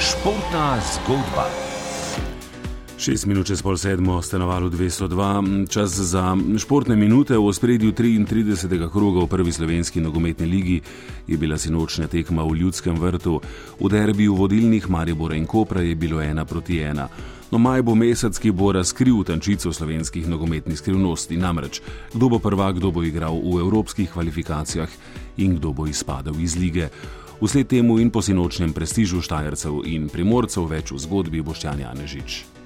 Športna zgodba. Šest minut čez pol sedmo, stanovalu 202, čas za športne minute v ospredju 33. kroga v prvi slovenski nogometni ligi je bila sinočnja tekma v ljudskem vrtu. V derbiju vodilnih Maribora in Kopra je bilo ena proti ena. No, maj bo mesec, ki bo razkril tančico slovenskih nogometnih skrivnosti, namreč kdo bo prvak, kdo bo igral v evropskih kvalifikacijah in kdo bo izpadel iz lige. Vsled temu in po sinočnem prestižu Štajercev in primorcev več v zgodbi Boštjan Janežič.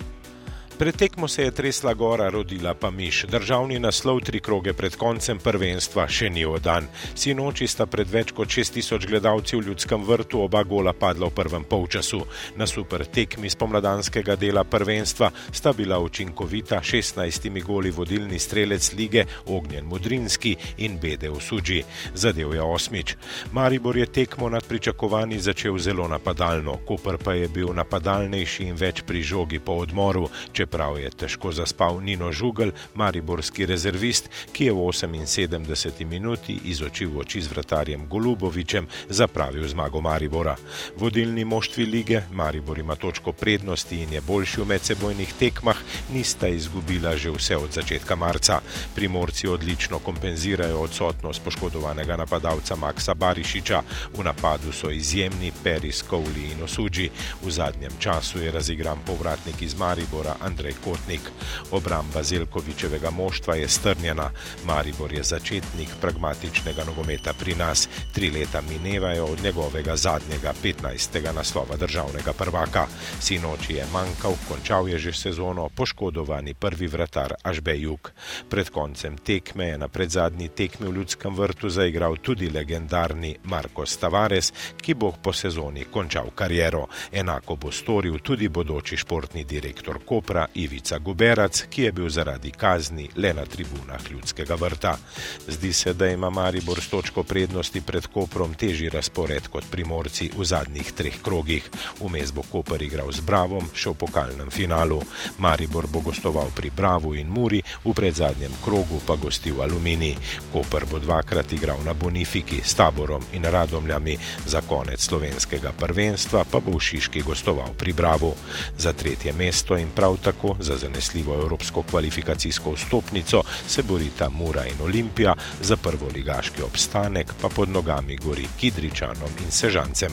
Pred tekmo se je tresla gora, rodila pa miš. Državni naslov tri kroge pred koncem prvenstva še ni odan. Sinoči sta pred več kot 6000 gledalci v ljudskem vrtu oba gola padla v prvem polčasu. Na super tekmi spomladanskega dela prvenstva sta bila učinkovita 16 goli vodilni strelec lige Ognjen Mudrinski in Bede v Suđi. Zadev je osmič. Maribor je tekmo nad pričakovanji začel zelo napadalno, Koper pa je bil napadalnejši in več pri žogi po odmoru čeprav je težko zaspal Nino Žugel, mariborski rezervist, ki je v 78 minuti iz oči v oči z vratarjem Golubovičem zapravil zmago Maribora. Vodilni moštvi lige, Maribor ima točko prednosti in je boljši v medsebojnih tekmah, nista izgubila že vse od začetka marca. Primorci odlično kompenzirajo odsotnost poškodovanega napadalca Maksa Barišiča, v napadu so izjemni Peris, Kovli in Osuđi. V zadnjem času je razigran povratnik iz Maribora Andrej Kotnik. Obramba Zelkovičevega moštva je strnjena. Maribor je začetnik pragmatičnega nogometa pri nas. Tri leta minevajo od njegovega zadnjega 15. naslova državnega prvaka. Sinoči je manjkal, končal je že sezono, poškodovani prvi vratar Ažbejuk. Pred koncem tekme je na predzadnji tekmi v Ljudskem vrtu zaigral tudi legendarni Marko Stavares, ki bo po sezoni končal kariero. Enako bo storil tudi bodoči športni direktor Kopra Ivica Guberac, ki je bil zaradi kazni le na tribunah ljudskega vrta. Zdi se, da ima Maribor s točko prednosti pred Koprom težji razpored kot primorci v zadnjih treh krogih. Vmes bo Koper igral z Bravom, še v pokalnem finalu. Maribor bo gostoval pri Bravu in Muri, v predzadnjem krogu pa gostil Alumini. Koper bo dvakrat igral na Bonifiki s taborom in radomljami, za konec slovenskega prvenstva pa bo v Šiški gostoval pri Bravu. Za tretje mesto in prav tako za zanesljivo evropsko kvalifikacijsko vstopnico se borita Mura in Olimpija, za prvo ligaški obstanek pa pod nogami gori Kidričanom in Sežancem.